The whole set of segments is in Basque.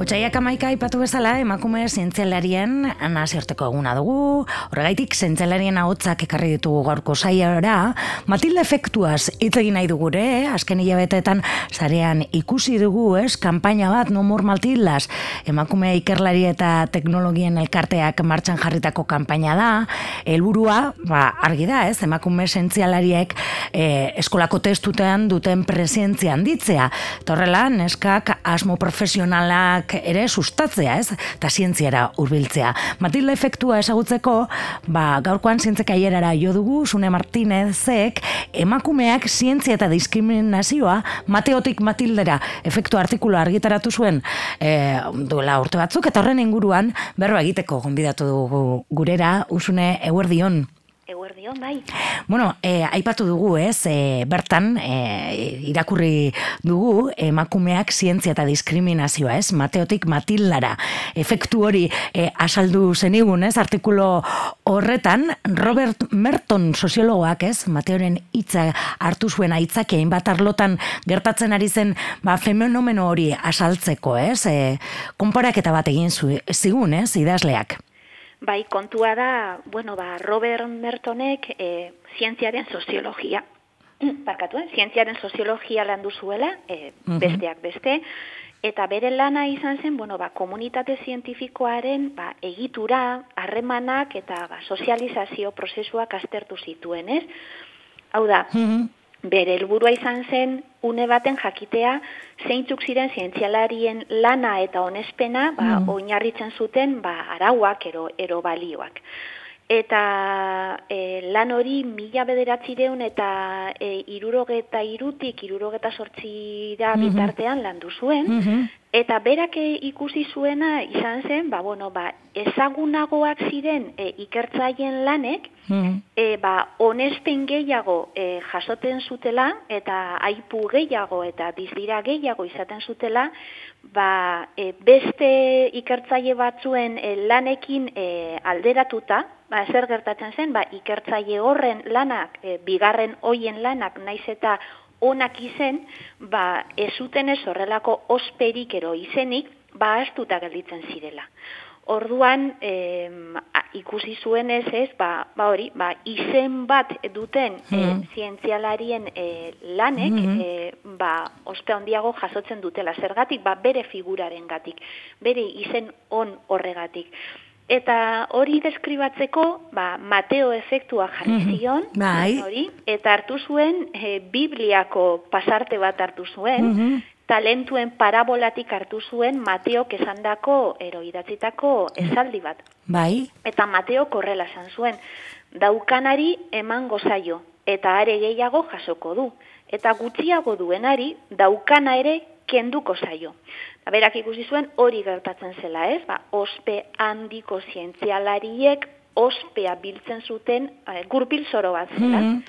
Otsaiak amaika ipatu bezala emakume zientzialarien nazioarteko eguna dugu, horregaitik zientzialarien ahotsak ekarri ditugu gaurko saiara, Matilde efektuaz hitz egin nahi dugure, azken hilabetetan zarean ikusi dugu, ez, kanpaina bat no more Matildas, emakume ikerlari eta teknologien elkarteak martxan jarritako kanpaina da, helburua, ba, argi da, ez, emakume zientzialariek e, eskolako testutean duten presentzia handitzea, torrela, neskak asmo profesionalak ere sustatzea, ez? Ta zientziara hurbiltzea. Matilde efektua ezagutzeko, ba, gaurkoan zientzeka hierara jo dugu, Sune Martinezek, emakumeak zientzia eta diskriminazioa Mateotik Matildera efektu artikulu argitaratu zuen e, duela urte batzuk, eta horren inguruan berro egiteko gonbidatu dugu gurera, Usune Eguerdion. Eguerdion, bai. Bueno, e, aipatu dugu, ez, e, bertan, e, irakurri dugu, emakumeak zientzia eta diskriminazioa, ez, Mateotik Matillara, efektu hori e, asaldu zenigun, ez, artikulo horretan, Robert Merton soziologoak, ez, Mateoren hitza hartu zuen aitzakein bat arlotan gertatzen ari zen, ba, fenomeno hori asaltzeko, ez, e, konparak eta bat egin zu, zigun, ez, idazleak. Bai, kontua da, bueno, ba, Robert Mertonek e, zientziaren soziologia, parkatu, eh? zientziaren soziologia lan duzuela, e, besteak beste, eta bere lana izan zen, bueno, ba, komunitate zientifikoaren ba, egitura, harremanak eta ba, sozializazio prozesuak aztertu zituen, ez? Hau da, bere helburua izan zen une baten jakitea zeintzuk ziren zientzialarien lana eta onespena ba, mm. oinarritzen zuten ba, arauak ero, ero balioak. Eta e, lan hori mila bederatzireun eta e, irurogeta irutik, irurogeta sortzira mm -hmm. bitartean landu zuen, mm Eta berak ikusi zuena izan zen, ba, bueno, ba, ezagunagoak ziren e, ikertzaien lanek, mm e, ba, onespen gehiago e, jasoten zutela, eta aipu gehiago eta dizdira gehiago izaten zutela, ba, e, beste ikertzaile batzuen e, lanekin e, alderatuta, ba, zer gertatzen zen, ba, ikertzaile horren lanak, e, bigarren hoien lanak, naiz eta onak izen, ba, ez zuten ez horrelako osperik ero izenik, ba, astuta gelditzen zirela. Orduan, eh, ikusi zuen ez ez, ba, ba hori, ba, izen bat duten mm zientzialarien e, lanek, mm e, ba, ospe handiago jasotzen dutela. Zergatik, ba, bere figuraren gatik, bere izen on horregatik. Eta hori deskribatzeko, ba, Mateo efektua jarri mhm. zion, bai. hori, eta hartu zuen, e, Bibliako pasarte bat hartu zuen, mm talentuen parabolatik hartu zuen Mateo kesandako eroidatzitako esaldi bat. Bai. Eta Mateo korrela esan zuen, daukanari eman gozaio, eta are gehiago jasoko du. Eta gutxiago duenari, daukana ere kenduko zaio. Ba, berak ikusi zuen hori gertatzen zela, ez? Ba, ospe handiko zientzialariek ospea biltzen zuten e, gurpil zoro bat zela. Mm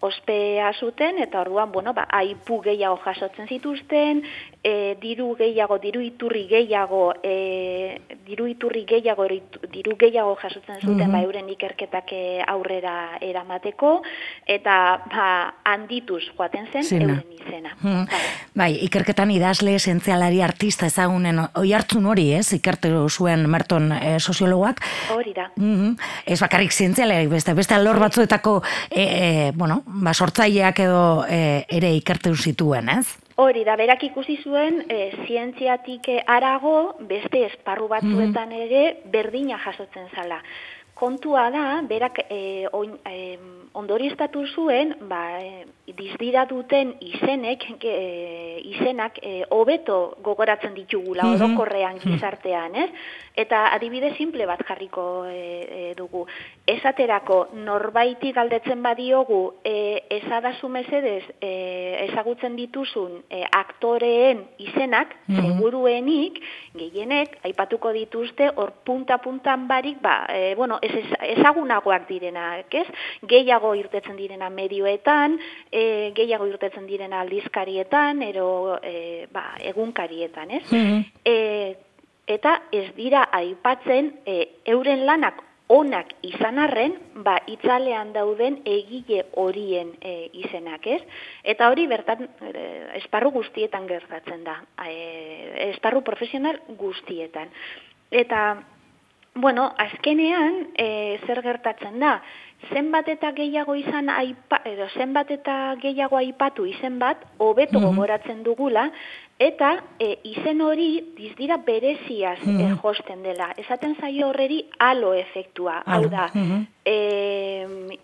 ospea zuten eta orduan bueno ba aipu gehiago jasotzen zituzten e, diru gehiago diru iturri gehiago e, diru iturri gehiago diru gehiago jasotzen zuten ba mhm. euren ikerketak e, aurrera eramateko eta ba handituz joaten zen Zina. euren izena. Mm bai. bai ikerketan idazle esentzialari artista ezagunen oi hartzun hori ez? Ikertu zuen Merton e, soziologoak. Hori da. Mm ez bakarrik zientzialari beste beste alor batzuetako e, e, bueno ba, sortzaileak edo e, ere ikertu zituen, ez? Hori, da berak ikusi zuen, e, zientziatik arago, beste esparru batzuetan mm ere, berdina jasotzen zala. Kontua da, berak e, oin, e, ondoriestatu zuen, ba, e, dizdira duten izenek, e, izenak, hobeto gogoratzen ditugula, mm -hmm. orokorrean gizartean, ez? Eta adibide simple bat jarriko e, dugu. Esaterako, norbaiti galdetzen badiogu, e, esadazu mesedez, e, ezagutzen dituzun e, aktoreen izenak, mm -hmm. seguruenik, gehienek, aipatuko dituzte, hor punta-puntan barik, ba, e, bueno, ez ezagunagoak direnak, ez? Gehiago irtetzen direna medioetan, e, gehiago irtetzen direna aldizkarietan, ero e, ba, egunkarietan, ez? Mm eta ez dira aipatzen e, euren lanak onak izan arren, ba, itzalean dauden egile horien e, izenak, ez? Eta hori bertan e, esparru guztietan gertatzen da, e, esparru profesional guztietan. Eta, bueno, azkenean, e, zer gertatzen da, zenbat eta gehiago izan aipa, edo zenbat eta gehiago aipatu izen bat, hobeto mm gogoratzen dugula, Eta e, izen hori dizdira bereziaz mm -hmm. josten dela. Esaten zaio horreri alo efektua. Hau da, mm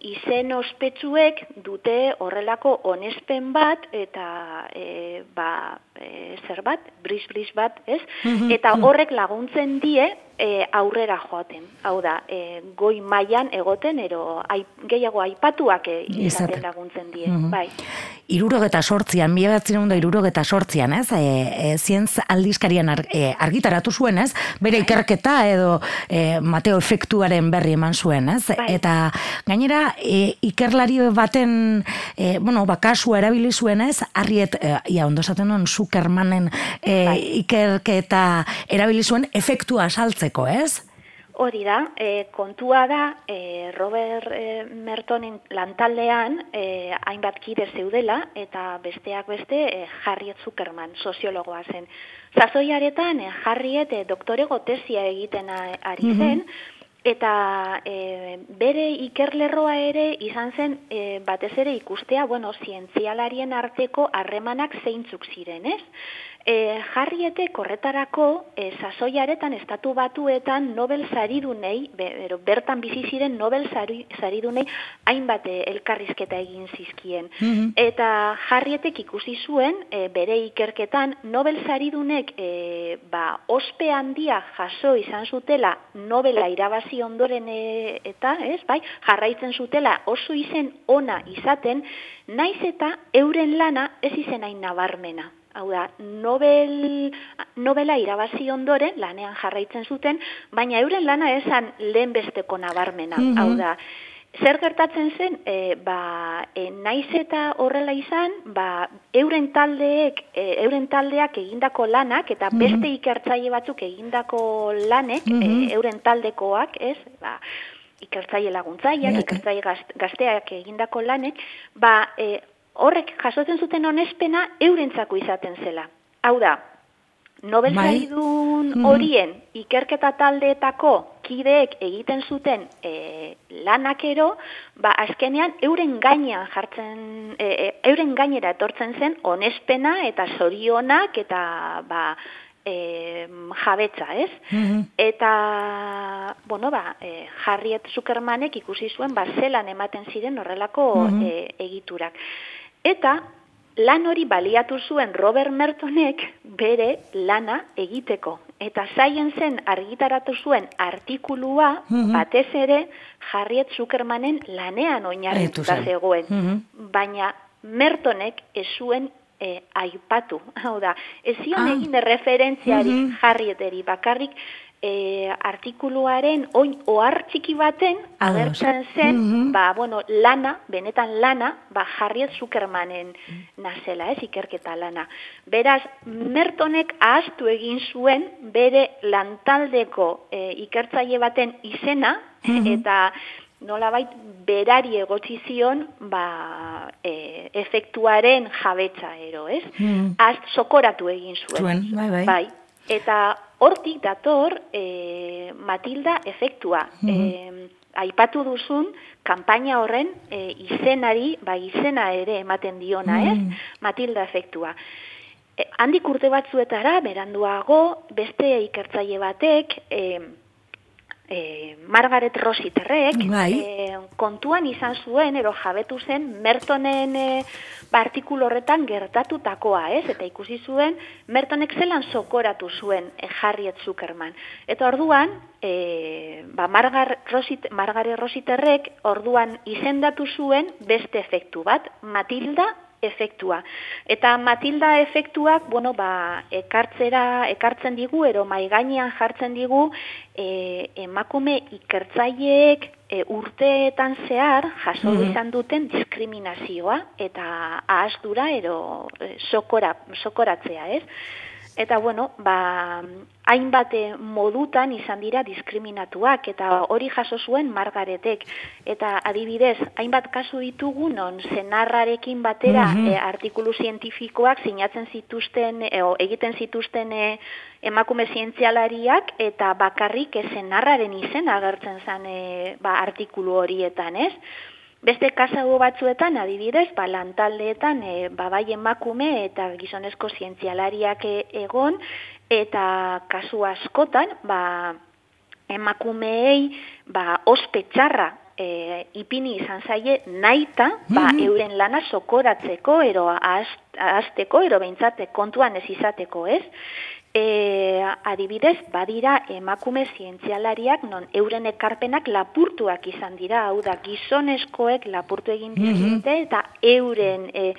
izen ospetsuek dute horrelako onespen bat eta e, ba, e, zer bat, bris-bris bat, ez? Mhm, eta mhm. horrek laguntzen die e, aurrera joaten. Hau da, e, goi mailan egoten, ero ai, gehiago aipatuak e, izaten laguntzen die. Mm -hmm. bai. Irurogeta sortzian, mila bat zinunda irurogeta sortzian, ez? E, e, zientz aldizkarian e, argitaratu zuen, ez? Bere bai. ikerketa edo e, Mateo efektuaren berri eman zuen, ez? Bai. Eta gainera e, ikerlari baten e, bueno, bakasua erabili zuen, ez? Arriet, e, ia ondo zaten non, Zuckermanen e, bai. ikerketa erabili zuen efektua saltzeko, ez? Hori da, e, kontua da, e, Robert e, Mertonen lantaldean e, hainbat kide zeudela, eta besteak beste e, Harriet Zuckerman, soziologoa zen. Zazoiaretan, e, Harriet e, doktore gotezia egiten ari zen, eta e, bere ikerlerroa ere izan zen e, batez ere ikustea, bueno, zientzialarien arteko harremanak zeintzuk ziren, ez? E, jarriete korretarako e, sasoiaretan estatu batuetan Nobel saridunei, bero, bertan bizi ziren Nobel saridunei hainbat e, elkarrizketa egin zizkien. Mhm. Eta jarrietek ikusi zuen e, bere ikerketan Nobel saridunek e, ba, ospe handia jaso izan zutela Nobela irabazi ondoren e, eta, ez, bai, jarraitzen zutela oso izen ona izaten, naiz eta euren lana ez izen hain nabarmena. Hau da, Nobel, Nobela irabazi ondoren, lanean jarraitzen zuten, baina euren lana esan lehen besteko nabarmena. Mm Hau da, zer gertatzen zen, e, ba, e, naiz eta horrela izan, ba, euren taldeek, e, euren taldeak egindako lanak, eta mhm. beste ikertzaile batzuk egindako lanek, e, mhm. euren taldekoak, ez, ba, ikertzaile laguntzaileak, ikertzaile gazteak egindako lanek, ba, e, horrek jasotzen zuten onespena eurentzako izaten zela. Hau da, Nobel bai. mm-hmm. horien ikerketa taldeetako kideek egiten zuten e, lanakero, ba, azkenean euren gainean jartzen, e, e, euren gainera etortzen zen onespena eta zorionak eta ba, e, jabetza, ez? Mm-hmm. Eta, bueno, ba, e, Harriet Zuckermanek ikusi zuen, ba, zelan ematen ziren horrelako mm egiturak. Eta lan hori baliatu zuen Robert Mertonek bere lana egiteko. Eta zaien zen argitaratu zuen artikulua mm batez ere Harriet Zuckermanen lanean oinarrituta zegoen. Mm Baina Mertonek ez zuen e, aipatu. Hau da, ez zion ah. egin referentziari mm Harrieteri bakarrik e, artikuluaren oin ohar txiki baten agertzen zen, mm ba, bueno, lana, benetan lana, ba, Harriet Zuckermanen nazela, ez, ikerketa lana. Beraz, Mertonek ahaztu egin zuen bere lantaldeko e, ikertzaile baten izena, eta nolabait berari egotzi zion ba, e, efektuaren jabetza ero, ez? Mm sokoratu egin zuen. bai, bai. bai. Eta hortik dator e, Matilda efektua. Mm aipatu duzun, kanpaina horren e, izenari, ba izena ere ematen diona, ez? Mm. Matilda efektua. E, handik urte batzuetara, beranduago, beste ikertzaile batek, e, e, Margaret Rositerrek bai. e, kontuan izan zuen, ero jabetu zen, Mertonen e, artikulu horretan gertatutakoa, ez? Eta ikusi zuen, Mertonek zelan sokoratu zuen e, Harriet Zuckerman. Eta orduan, e, ba, Margaret, Rosit, Margaret Rositerrek orduan izendatu zuen beste efektu bat, Matilda efektua. Eta Matilda efektuak, bueno, ba, ekartzera, ekartzen digu, ero maigainean jartzen digu, e, emakume ikertzaileek e, urteetan zehar jaso mm izan duten diskriminazioa eta ahazdura ero e, sokora, sokoratzea, ez? Eta, bueno, ba, hainbat modutan izan dira diskriminatuak, eta hori jaso zuen margaretek. Eta adibidez, hainbat kasu ditugu, non zenarrarekin batera mm artikulu zientifikoak sinatzen zituzten, e, egiten zituzten e, emakume zientzialariak, eta bakarrik zenarraren izen agertzen zen e, ba, artikulu horietan, ez? Beste kasago batzuetan, adibidez, ba, lantaldeetan, e, ba, bai emakume eta gizonezko zientzialariak e, egon, eta kasu askotan, ba, emakumeei, ba, ospetxarra e, ipini izan zaie naita, ba, mm-hmm. euren lana sokoratzeko, ero azteko, ero behintzate kontuan ez izateko, ez? E, adibidez, badira emakume zientzialariak non euren ekarpenak lapurtuak izan dira, hau da gizonezkoek lapurtu egin mm eta euren e,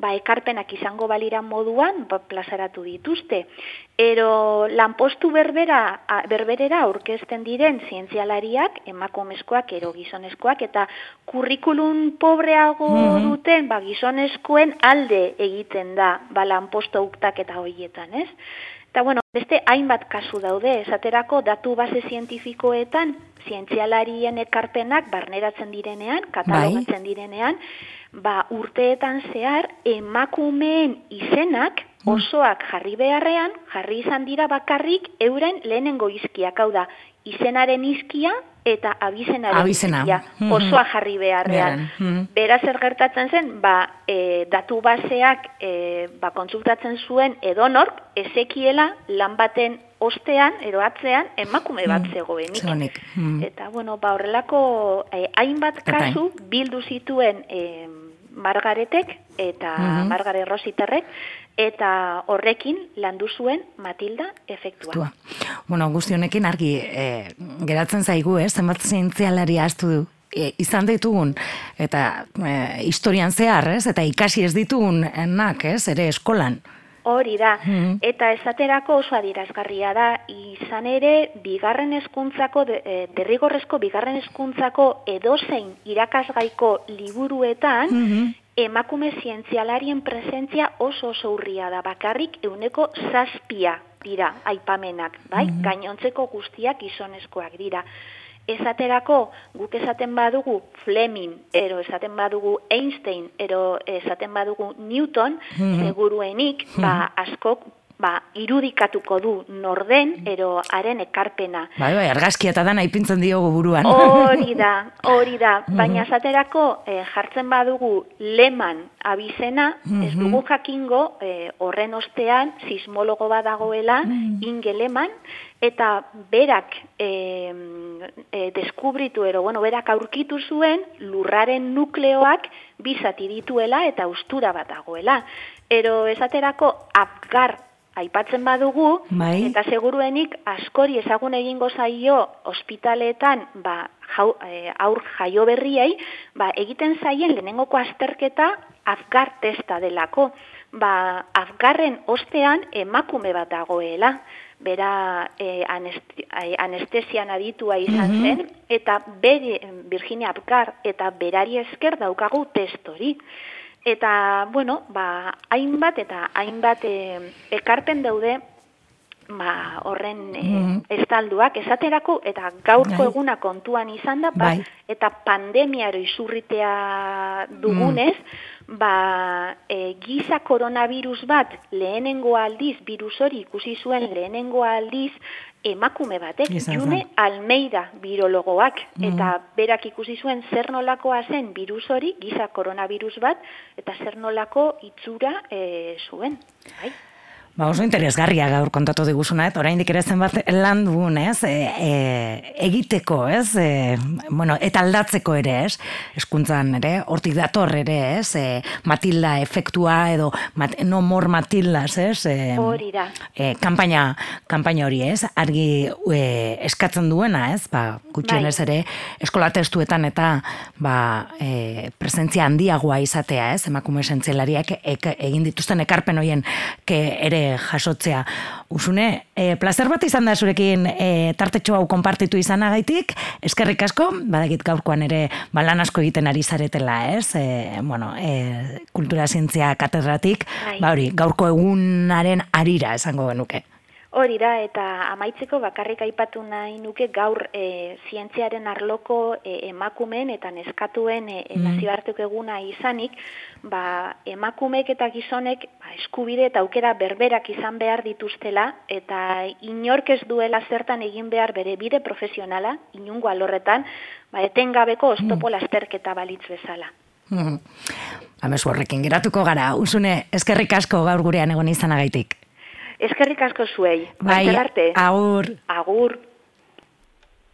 ba, ekarpenak izango balira moduan ba, plazaratu dituzte. Ero lanpostu berbera, berberera aurkezten diren zientzialariak, emakumezkoak, ero gizonezkoak, eta kurrikulun pobreago mm duten ba, gizonezkoen alde egiten da ba, lanpostu uktak eta hoietan, ez? Eta bueno, beste hainbat kasu daude, esaterako datu base zientifikoetan, zientzialarien ekarpenak barneratzen direnean, katalogatzen bai. direnean, ba urteetan zehar emakumeen izenak mm. osoak jarri beharrean, jarri izan dira bakarrik euren lehenengo izkiak, hau da, izenaren izkia eta abizenaren Abizena. izkia, mm-hmm. osoa jarri beharrean. Mm Beraz zer gertatzen zen, ba, e, datu baseak e, ba, kontsultatzen zuen edonork, ezekiela lan baten ostean, eroatzean, emakume bat mm. zegoenik. Mm. Eta, bueno, ba, horrelako e, hainbat kasu bildu zituen e, Margaretek eta mm -hmm. Margare Rositerrek eta horrekin landu zuen Matilda efektua. Tua. Bueno, guzti honekin argi e, geratzen zaigu, eh, zenbat zientzialari astu du e, izan ditugun eta e, historian zehar, ez? Eta ikasi ez ditugun enak, ez? Ere eskolan. Hori da, mm-hmm. eta esaterako oso adirazgarria da, izan ere, bigarren eskuntzako, e, derrigorrezko bigarren eskuntzako edozein irakasgaiko liburuetan, mm-hmm emakume zientzialarien presentzia oso oso urria da, bakarrik euneko zazpia dira aipamenak, bai? Mm -hmm. Gainontzeko guztiak izonezkoak dira. Esaterako, guk esaten badugu Fleming, ero esaten badugu Einstein, ero esaten badugu Newton, mm seguruenik, ba, mhm. askok ba, irudikatuko du norden, ero haren ekarpena. Bai, bai, argazkia eta dana ipintzen diogu buruan. Hori da, hori da. Mhm. Baina zaterako eh, jartzen badugu leman abizena, ez mhm. dugu jakingo eh, horren ostean sismologo badagoela mm inge leman, eta berak e, e, deskubritu ero, bueno, berak aurkitu zuen lurraren nukleoak bizati dituela eta ustura bat dagoela. Ero esaterako apgar aipatzen badugu, bai. eta seguruenik askori ezagun egingo zaio ospitaletan ba, jau, e, aur jaio berriei, ba, egiten zaien lehenengoko azterketa afgar testa delako. Ba, afgarren ostean emakume bat dagoela, bera e, anestesian aditua izan mhm. zen, eta bere, Virginia Afgar, eta berari esker daukagu testori. Eta, bueno, ba, hainbat eta hainbat e, ekarpen daude ba, horren e, estalduak, esaterako eta gaurko bai. eguna kontuan izan da, ba, bai. eta pandemiaro izurritea dugunez, mm. ba, e, giza koronavirus bat lehenengo aldiz, virus hori ikusi zuen lehenengo aldiz, emakume batek, June Almeida birologoak, mm. eta berak ikusi zuen zer nolakoa zen virus hori, giza koronavirus bat, eta zer nolako itzura e, zuen. Bai? Ba, oso interesgarria gaur kontatu diguzuna, eta oraindik ere zenbat lan dugun, ez? E, e, egiteko, ez? E, bueno, eta aldatzeko ere, ez? Eskuntzan ere, hortik dator ere, ez? E, Matilda efektua edo mat, no mor Matildas, ez? E, hori da. E, kampaina, kampaina hori, ez? Argi e, eskatzen duena, ez? Ba, gutxien ez bai. ere, eskola testuetan eta ba, e, presentzia handiagoa izatea, ez? Emakume esentzialariak egin dituzten ekarpen horien ere e, jasotzea. Usune, e, plazer bat izan da zurekin e, tartetxo hau konpartitu izanagaitik, eskerrik asko, badakit gaurkoan ere balan asko egiten ari zaretela, ez? E, bueno, e, kultura zientzia katedratik, bai. ba hori, gaurko egunaren arira esango genuke. Hori da, eta amaitzeko bakarrik aipatu nahi nuke gaur e, zientziaren arloko e, emakumen eta neskatuen e, e, mm. eguna izanik, ba, emakumek eta gizonek ba, eskubide eta aukera berberak izan behar dituztela, eta inork ez duela zertan egin behar bere bide profesionala, inungo alorretan, ba, etengabeko oztopo mm. lasterketa balitz bezala. Mm. Hamezu horrekin geratuko gara, usune, eskerrik asko gaur gurean egon izanagaitik. Eskerrik asko zuei. Bai, agur. Agur.